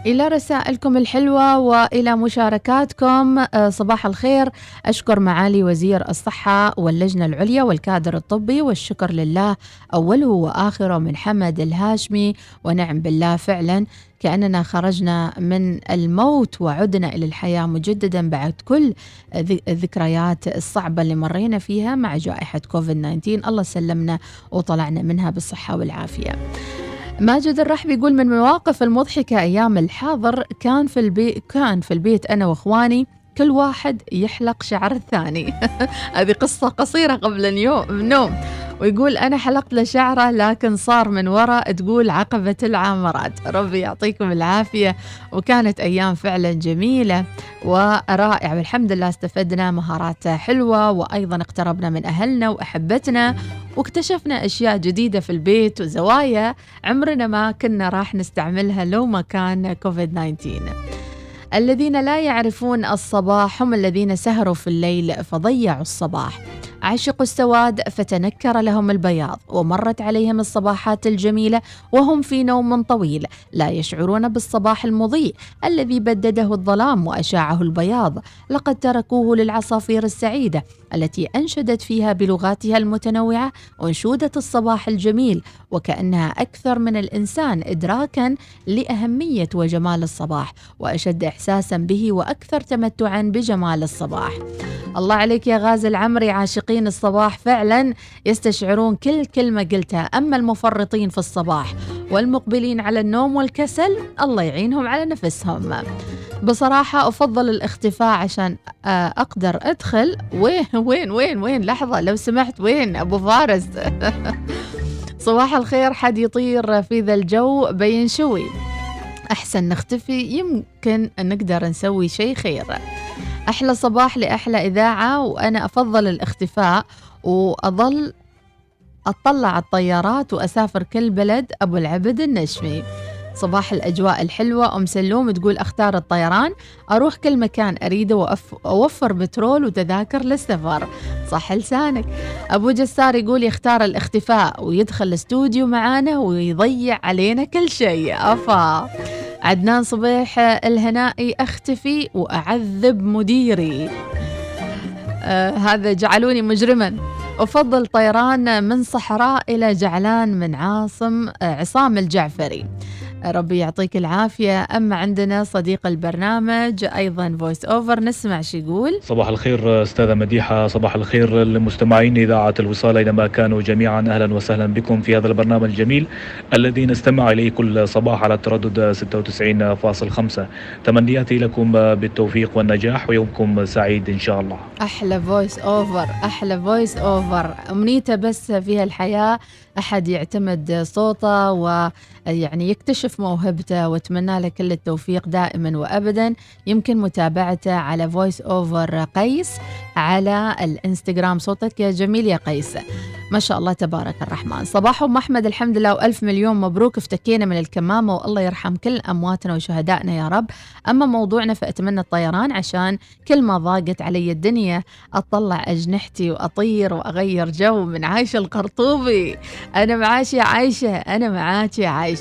إلى رسائلكم الحلوة وإلى مشاركاتكم آه، صباح الخير. أشكر معالي وزير الصحة واللجنة العليا والكادر الطبي والشكر لله أوله وآخره من حمد الهاشمي. ونعم بالله فعلا. كأننا خرجنا من الموت وعدنا إلى الحياة مجددا بعد كل الذكريات الصعبة اللي مرينا فيها مع جائحة كوفيد 19 الله سلمنا وطلعنا منها بالصحة والعافية. ماجد الرحبي يقول من مواقف المضحكة أيام الحاضر كان في البيت كان في البيت أنا وإخواني كل واحد يحلق شعر الثاني. <laughs> هذه قصة قصيرة قبل اليوم النوم. ويقول أنا حلقت له شعره لكن صار من وراء تقول عقبة العامرات. ربي يعطيكم العافية. وكانت أيام فعلا جميلة ورائعة. والحمد لله استفدنا مهارات حلوة وأيضا اقتربنا من أهلنا وأحبتنا واكتشفنا أشياء جديدة في البيت وزوايا. عمرنا ما كنا راح نستعملها لو ما كان كوفيد 19 الذين لا يعرفون الصباح هم الذين سهروا في الليل فضيعوا الصباح. عشقوا السواد فتنكر لهم البياض ومرت عليهم الصباحات الجميلة وهم في نوم طويل. لا يشعرون بالصباح المضيء الذي بدده الظلام وأشاعه البياض. لقد تركوه للعصافير السعيدة التي أنشدت فيها بلغاتها المتنوعة انشوده الصباح الجميل. وكأنها أكثر من الإنسان ادراكا لأهمية وجمال الصباح. وأشد احساسا به وأكثر تمتعا بجمال الصباح. الله عليك يا غازي العمري عاشقين الصباح فعلا يستشعرون كل كلمة قلتها. أما المفرطين في الصباح والمقبلين على النوم والكسل الله يعينهم على نفسهم. بصراحة أفضل الاختفاء عشان آه، أقدر أدخل. وين وين وين وين؟ لحظة لو سمحت وين؟ أبو فارس. <laughs> صباح الخير حد يطير في ذا الجو؟ بينشوي أحسن نختفي يمكن نقدر نسوي شيء خير أحلى صباح لأحلى إذاعة وأنا أفضل الاختفاء وأظل أطلع الطيارات وأسافر كل بلد أبو العبد النشمي صباح الأجواء الحلوة. أم سلوم تقول أختار الطيران. أروح كل مكان أريده وأوفر بترول وتذاكر للسفر. صح لسانك. أبو جسار يقول يختار الاختفاء ويدخل الاستوديو معانا ويضيع علينا كل شيء. أفا. عدنان صبيح الهنائي أختفي وأعذب مديري. آه هذا جعلوني مجرما. أفضل طيران من صحراء إلى جعلان من عاصم آه عصام الجعفري. ربي يعطيك العافية. أما عندنا صديق البرنامج أيضا voice over نسمع شو يقول.
صباح الخير أستاذة مديحة صباح الخير لمستمعين إذاعة الوصال أينما كانوا جميعا. أهلا وسهلا بكم في هذا البرنامج الجميل الذي نستمع إليه كل صباح على التردد 96.5 تمنياتي لكم بالتوفيق والنجاح ويومكم سعيد إن شاء الله.
أحلى voice over أحلى voice over أمنيته بس في هالحياة أحد يعتمد صوته ويعني يكتشف موهبته وأتمنى له كل التوفيق دائما وأبدا. يمكن متابعته على voice over قيس على الإنستغرام. صوتك يا جميل يا قيس. ما شاء الله تبارك الرحمن. صباح ام أحمد الحمد لله وألف مليون مبروك. افتكينا من الكمامة والله يرحم كل أمواتنا وشهدائنا يا رب. أما موضوعنا فأتمنى الطيران عشان كل ما ضاقت علي الدنيا أطلع أجنحتي وأطير وأغير جو من عايشه القرطوبي. أنا معاش يا عايشة أنا معاك يا عايشة.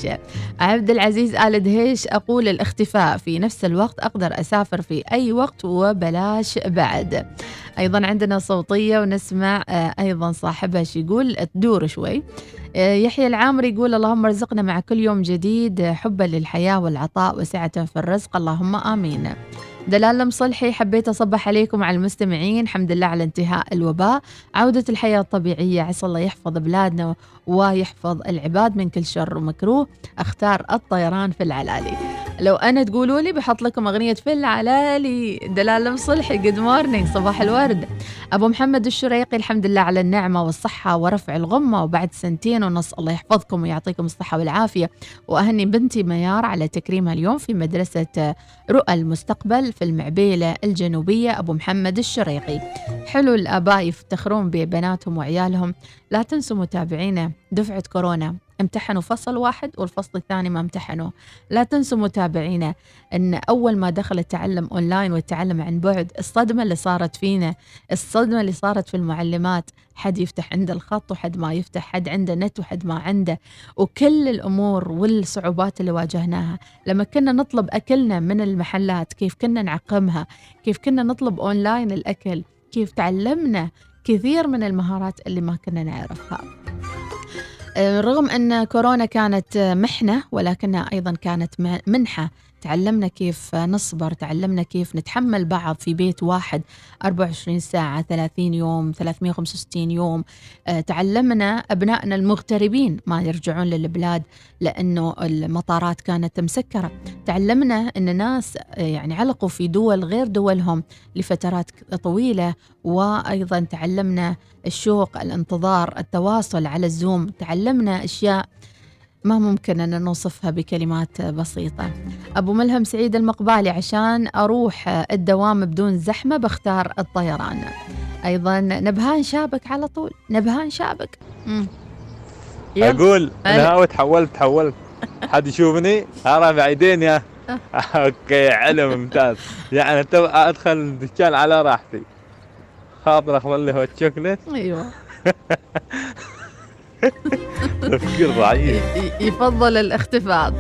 عبد العزيز آل دهيش أقول الاختفاء في نفس الوقت أقدر أسافر في أي وقت وبلاش بعد. أيضا عندنا صوتية ونسمع آه، أيضا صاحبها يقول تدور شوي. آه، يحيى العامري يقول اللهم ارزقنا مع كل يوم جديد حبا للحياة والعطاء وسعة في الرزق. اللهم آمين. دلال المصلحي حبيت أصبح عليكم على المستمعين. الحمد لله على انتهاء الوباء. عودة الحياة الطبيعية عسى الله يحفظ بلادنا ويحفظ العباد من كل شر ومكروه. أختار الطيران في العلالي. لو أنا تقولوا لي بحط لكم أغنية في العلالي دلال المصلحي good morning صباح الورد. أبو محمد الشريقي الحمد لله على النعمة والصحة ورفع الغمة وبعد سنتين ونص الله يحفظكم ويعطيكم الصحة والعافية. وأهني بنتي ميار على تكريمها اليوم في مدرسة رؤى المستقبل في المعبيلة الجنوبية. أبو محمد الشريقي. حلو الآباء يفتخرون ببناتهم وعيالهم. لا تنسوا متابعينا. دفعة كورونا. امتحنوا فصل واحد والفصل الثاني ما امتحنوا لا تنسوا متابعينا إن أول ما دخل التعلم اونلاين والتعلم عن بعد الصدمة اللي صارت فينا الصدمة اللي صارت في المعلمات حد يفتح عنده الخط وحد ما يفتح حد عنده نت وحد ما عنده وكل الأمور والصعوبات اللي واجهناها. لما كنا نطلب أكلنا من المحلات كيف كنا نعقمها كيف كنا نطلب اونلاين الأكل كيف تعلمنا كثير من المهارات اللي ما كنا نعرفها. رغم أن كورونا كانت آه، محنة ولكنها أيضا كانت منحة. تعلمنا كيف نصبر تعلمنا كيف نتحمل بعض في بيت واحد 24 ساعة 30 يوم 365 يوم. آه، تعلمنا أبنائنا المغتربين ما يرجعون للبلاد لأنه المطارات كانت مسكرة. تعلمنا أن ناس آه، يعني علقوا في دول غير دولهم لفترات طويلة. وأيضا تعلمنا الشوق الانتظار التواصل على الزوم. تعلمنا أشياء ما ممكن أن نوصفها بكلمات بسيطة. أبو ملهم سعيد المقبالي عشان أروح الدوام بدون زحمة بختار الطيران. أيضا نبهان شابك على طول. نبهان شابك. مم.
أنا هاوي تحولت تحولت. حد يشوفني؟ رافع إيدين يا. <laughs> okay علم ممتاز. يعني تو أدخل الدكان على راحتي. خاطر أخذ لي هو الشوكليت
أيوة. <laughs>
تفكير ضعيف.
يفضل الاختفاء.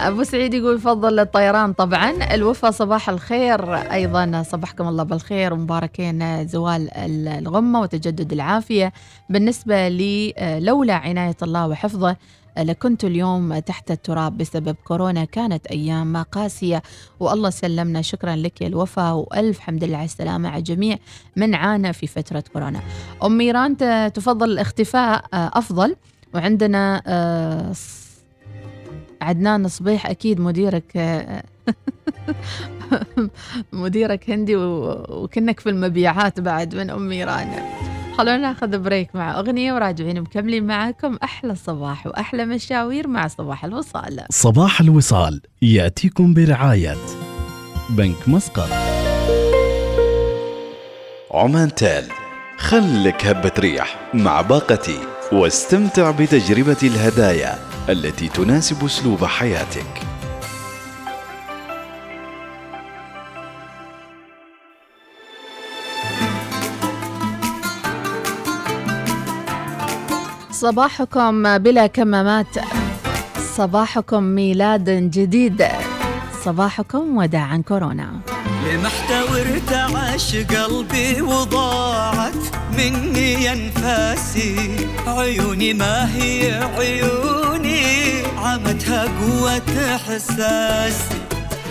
أبو سعيد يقول يفضل الطيران طبعا. الوفا صباح الخير. أيضا صبحكم الله بالخير ومباركين زوال ال- الغمة وتجدد العافية. بالنسبة لي آه، لولا عناية الله وحفظه لكنت اليوم تحت التراب بسبب كورونا كانت أيام قاسية. والله سلمنا شكرا لك يا الوفا وألف حمد لله على السلامة على الجميع من عانى في فترة كورونا. أم ميران تفضل الاختفاء آه، أفضل. وعندنا آه، عدنان صبيح أكيد مديرك آه، <laughs> مديرك هندي وكنك في المبيعات بعد من أم ميران خلونا ناخذ بريك مع أغنية وراجعين مكملين معاكم. أحلى صباح وأحلى مشاوير مع صباح الوصال.
صباح الوصال يأتيكم برعاية بنك مسقط.
عمان تال خلك هبة ريح مع باقتي واستمتع بتجربة الهدايا التي تناسب أسلوب حياتك.
صباحكم بلا كمامات. صباحكم ميلاد جديد. صباحكم وداعا كورونا.
لمحت وارتعش قلبي وضاعت مني أنفاسي. عيوني ما هي عيوني عمتها قوة إحساسي.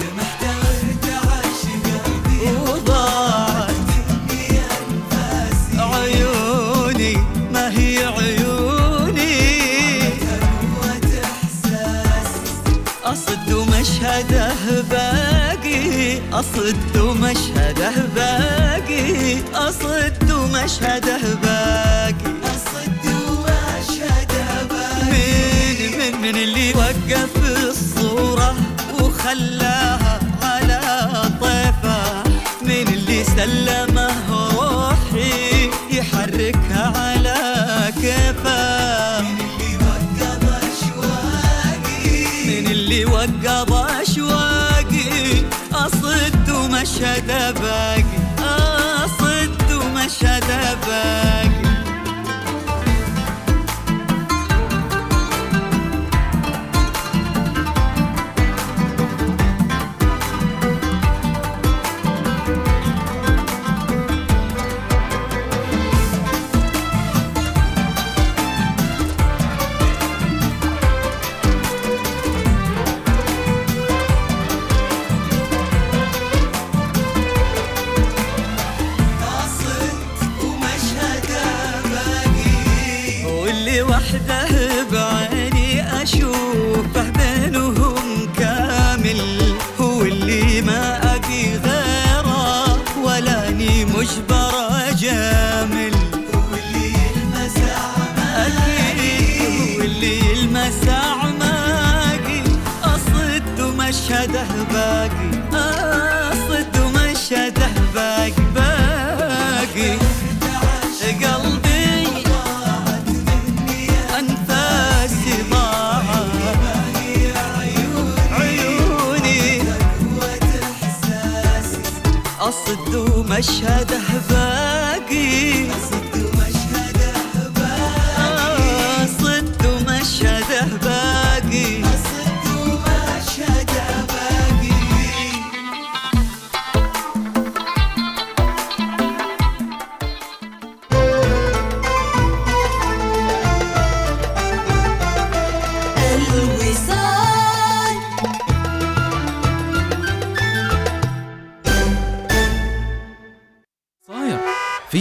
لمحت وارتعش قلبي وضاعت أصد ومشهده باقي أصد ومشهده باقي أصد ومشهده باقي أصد ومشهده باقي من من من اللي وقف الصورة وخلاها على طيفة. من اللي سلمه ومشهد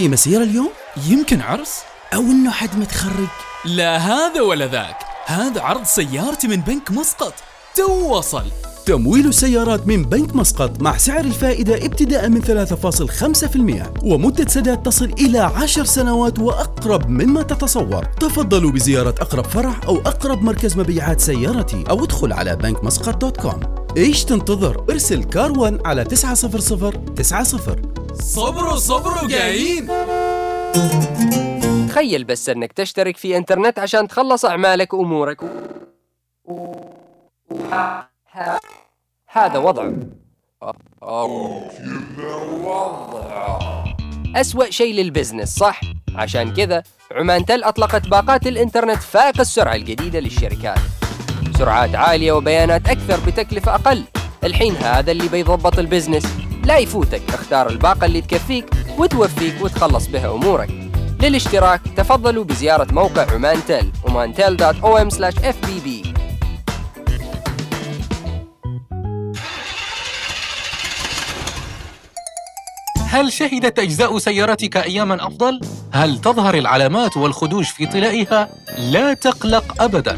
في مسيرة اليوم؟
يمكن عرس؟
أو إنه حد متخرج؟
لا هذا ولا ذاك. هذا عرض سيارتي من بنك مسقط. تو وصل.
تمويل السيارات من بنك مسقط مع سعر الفائدة ابتداء من 3.5% ومدة سداد تصل إلى 10 سنوات وأقرب مما تتصور. تفضلوا بزيارة أقرب فرع أو أقرب مركز مبيعات سيارتي أو ادخل على bankmuscat dot com. إيش تنتظر؟ ارسل car 1 على 90090
صبروا صبروا جايين.
تخيل بس إنك تشترك في إنترنت عشان تخلص أعمالك وأمورك. و... ه- ه- هذا وضعه أو كذا وضعه أسوأ شيء للبزنس صح؟ عشان كذا عمان تل أطلقت باقات الإنترنت فائق السرعة الجديدة للشركات. سرعات عالية وبيانات أكثر بتكلفة أقل. الحين هذا اللي بيضبط البزنس. لا يفوتك اختار الباقة اللي تكفيك وتوفيك وتخلص بها أمورك للاشتراك تفضلوا بزيارة موقع عمان تل omantel.om/fbb
هل شهدت أجزاء سيارتك أياماً أفضل؟ هل تظهر العلامات والخدوش في طلائها؟ لا تقلق أبداً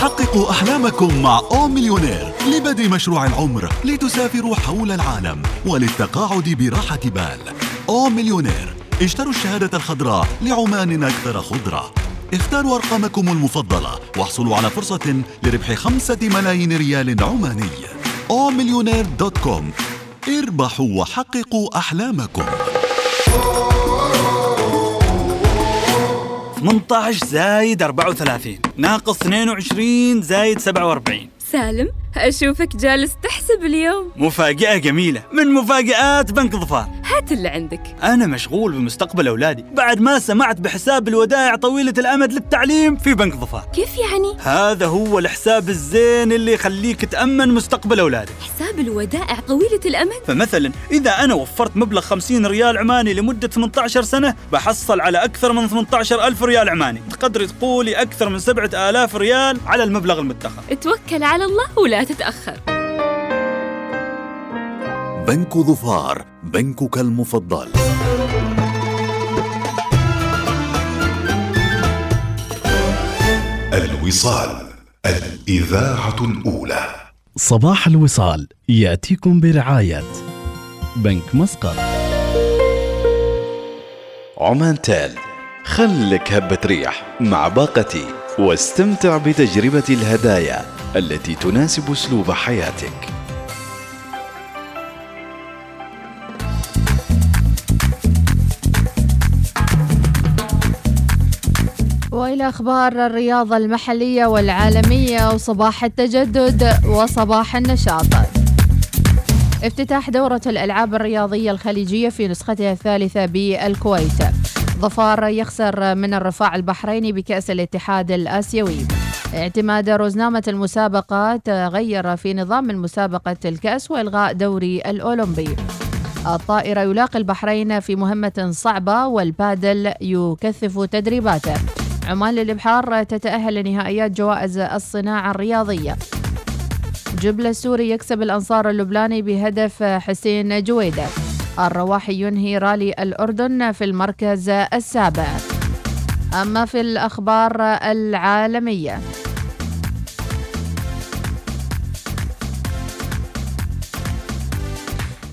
حققوا أحلامكم مع O Millionaire لبدء مشروع العمر لتسافروا حول العالم وللتقاعد براحة بال. O Millionaire اشتروا الشهادة الخضراء لعمان أكثر خضرة. اختاروا أرقامكم المفضلة واحصلوا على فرصة لربح خمسة ملايين ريال عماني. O Millionaire dot com. اربحوا وحققوا أحلامكم.
18 زايد 34 ناقص 22 زايد 47
سالم أشوفك جالس تحسب اليوم.
مفاجأة جميلة من مفاجآت بنك ظفار.
هات اللي عندك.
أنا مشغول بمستقبل أولادي. بعد ما سمعت بحساب الودائع طويلة الأمد للتعليم في بنك ظفار
كيف يعني؟
هذا هو الحساب الزين اللي يخليك تأمن مستقبل أولادك.
حساب الودائع طويلة الأمد؟
فمثلا إذا أنا وفرت مبلغ 50 ريال عماني لمدة 18 سنة بحصل على أكثر من 18 ألف ريال عماني. تقدري تقولي أكثر من 7000 ريال على المبلغ المدخر
توكل على الله ولا تتأخر.
بنك ظفار بنكك المفضل.
الوصال الإذاعة الأولى.
صباح الوصال يأتيكم برعاية بنك مسقط.
عمان تال خلك هبة ريح مع باقتي واستمتع بتجربة الهدايا التي تناسب أسلوب حياتك.
وإلى أخبار الرياضة المحلية والعالمية وصباح التجدد وصباح النشاط. افتتاح دورة الألعاب الرياضية الخليجية في نسختها الثالثة بالكويت. ظفار يخسر من الرفاع البحريني بكأس الاتحاد الآسيوي. اعتماد روزنامة المسابقات غير في نظام المسابقة الكأس وإلغاء دوري الأولمبي. الطائرة يلاقي البحرين في مهمة صعبة والبادل يكثف تدريباته. عمان للإبحار تتأهل لنهائيات جوائز الصناعة الرياضية. جبل السوري يكسب الأنصار اللبناني بهدف حسين جويدة. الرواحي ينهي رالي الأردن في المركز السابع. أما في الأخبار العالمية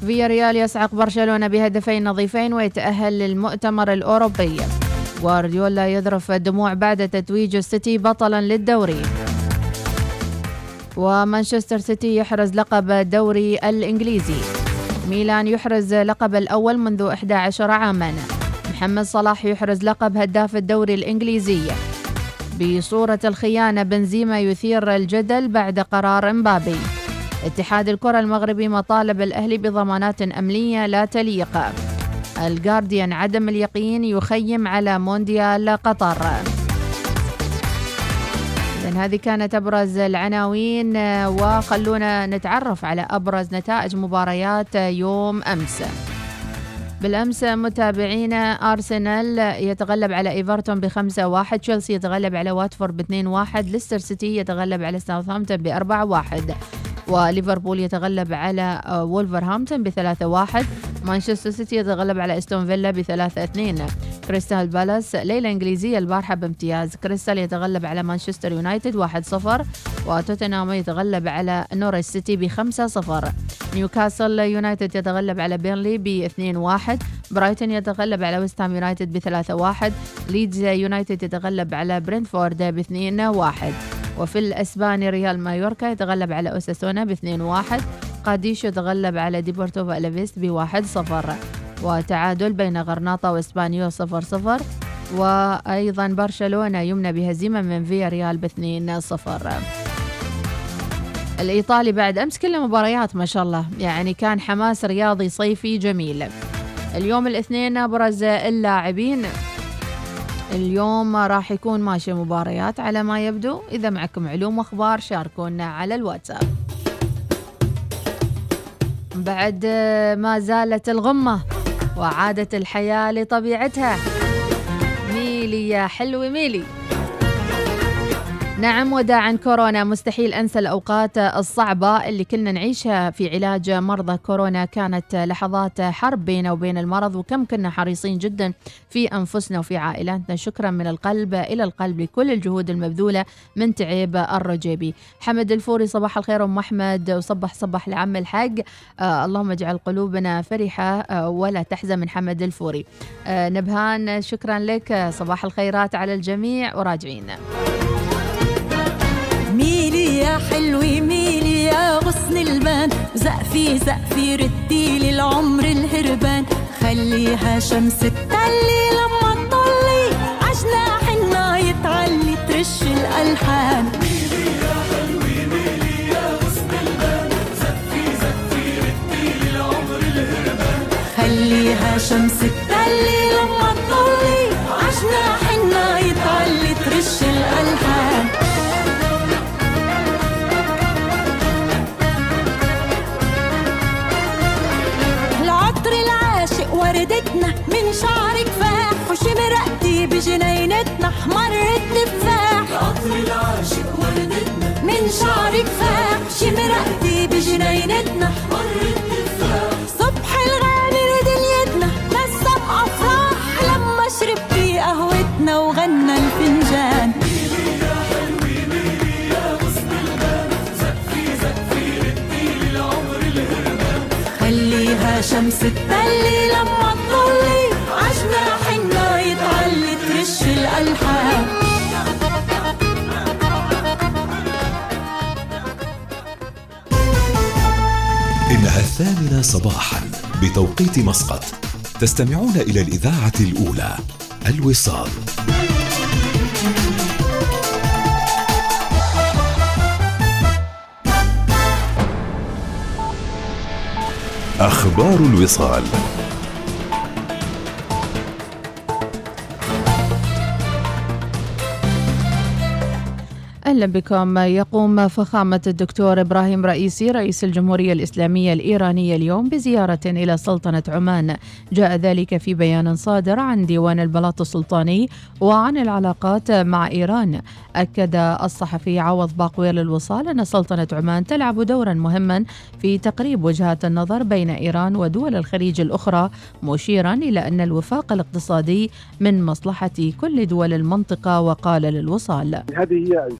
فيا ريال يسعق برشلونة بهدفين نظيفين ويتأهل للمؤتمر الأوروبي غوارديولا يذرف الدموع بعد تتويج السيتي بطلا للدوري. ومانشستر سيتي يحرز لقب الدوري الإنجليزي. ميلان يحرز لقب الأول منذ 11 عاما. محمد صلاح يحرز لقب هداف الدوري الإنجليزي. بصورة الخيانة بنزيما يثير الجدل بعد قرار امبابي اتحاد الكرة المغربي مطالب الأهلي بضمانات أمنية لا تليق. الجارديان عدم اليقين يخيم على مونديال قطر. إذن هذه كانت أبرز العناوين وخلونا نتعرف على أبرز نتائج مباريات يوم أمس. بالأمس متابعينا أرسنال يتغلب على إيفرتون بخمسة واحد تشيلسي يتغلب على واتفورد باثنين واحد ليستر سيتي يتغلب على ساوثهامبتون بأربعة واحد وليفربول يتغلب على آه، وولفرهامبتون بثلاثة واحد. مانشستر سيتي يتغلب على استون فيلا بثلاثة اثنين. كريستال بالاس ليلة إنجليزية البارحة بامتياز. كريستال يتغلب على مانشستر يونايتد واحد صفر. وتوتنهام يتغلب على نوريتش سيتي بخمسة صفر. نيوكاسل يونايتد يتغلب على بيرنلي باثنين واحد. برايتون يتغلب على ويست هام يونايتد بثلاثة واحد. ليدز يونايتد يتغلب على برينتفورد باثنين واحد. وفي الأسباني ريال مايوركا يتغلب على أوساسونا باثنين واحد. قادش يتغلب على ديبورتيفو ألافيس بواحد صفر وتعادل بين غرناطة وإسبانيول صفر صفر وأيضا برشلونة يمنى بهزيمة من فيا ريال باثنين صفر. الإيطالي بعد أمس كله مباريات ما شاء الله يعني كان حماس رياضي صيفي جميل. اليوم الاثنين أبرز اللاعبين اليوم راح يكون ماشي مباريات على ما يبدو. إذا معكم علوم وأخبار شاركونا على الواتساب. بعد ما زالت الغمة وعادت الحياة لطبيعتها. ميلي يا حلوة ميلي. نعم وداعا كورونا. مستحيل أنسى الأوقات الصعبة اللي كنا نعيشها في علاج مرضى كورونا. كانت لحظات حرب بيننا وبين المرض وكم كنا حريصين جدا في أنفسنا وفي عائلاتنا. شكرا من القلب إلى القلب لكل الجهود المبذولة من تعب الرجيبي. حمد الفوري صباح الخير أم أحمد وصبح صبح لعم الحق آه اللهم اجعل قلوبنا فرحة آه ولا تحزن من حمد الفوري. آه نبهان شكرا لك. صباح الخيرات على الجميع وراجعين.
ميلي يا حلوة ميلي يا غصن البان. زقفي زقفي ردي لي العمر الهربان. خليها شمس تطلي لما تطلي عجناح النا يتعلي ترش الهربان خليها شمس تطلي لما تطلي عجناح النا يتعلي ترش الألحان. من شعرك فاح وشمرقتي بجنينتنا أحمر التفاح. العطر العاشق وردتنا من شعرك فاح شمرقتي بجنينتنا أحمر التفاح. صبح الغامر دنيتنا نسم أفراح. لما شربتي قهوتنا وغنى الفنجان شمس تطلي لما تطلي عجناح النا يتعلي ترش الألحان.
إنها الثامنة صباحا بتوقيت مسقط. تستمعون إلى الإذاعة الأولى الوصال. أخبار الوصال.
بكم. يقوم فخامة الدكتور إبراهيم رئيسي رئيس الجمهورية الإسلامية الإيرانية اليوم بزيارة إلى سلطنة عمان. جاء ذلك في بيان صادر عن ديوان البلاط السلطاني وعن العلاقات مع إيران. أكد الصحفي عوض باقوير للوصال أن سلطنة عمان تلعب دورا مهما في تقريب وجهات النظر بين إيران ودول الخليج الأخرى مشيرا إلى أن الوفاق الاقتصادي من مصلحة كل دول المنطقة وقال للوصال.
هذه هي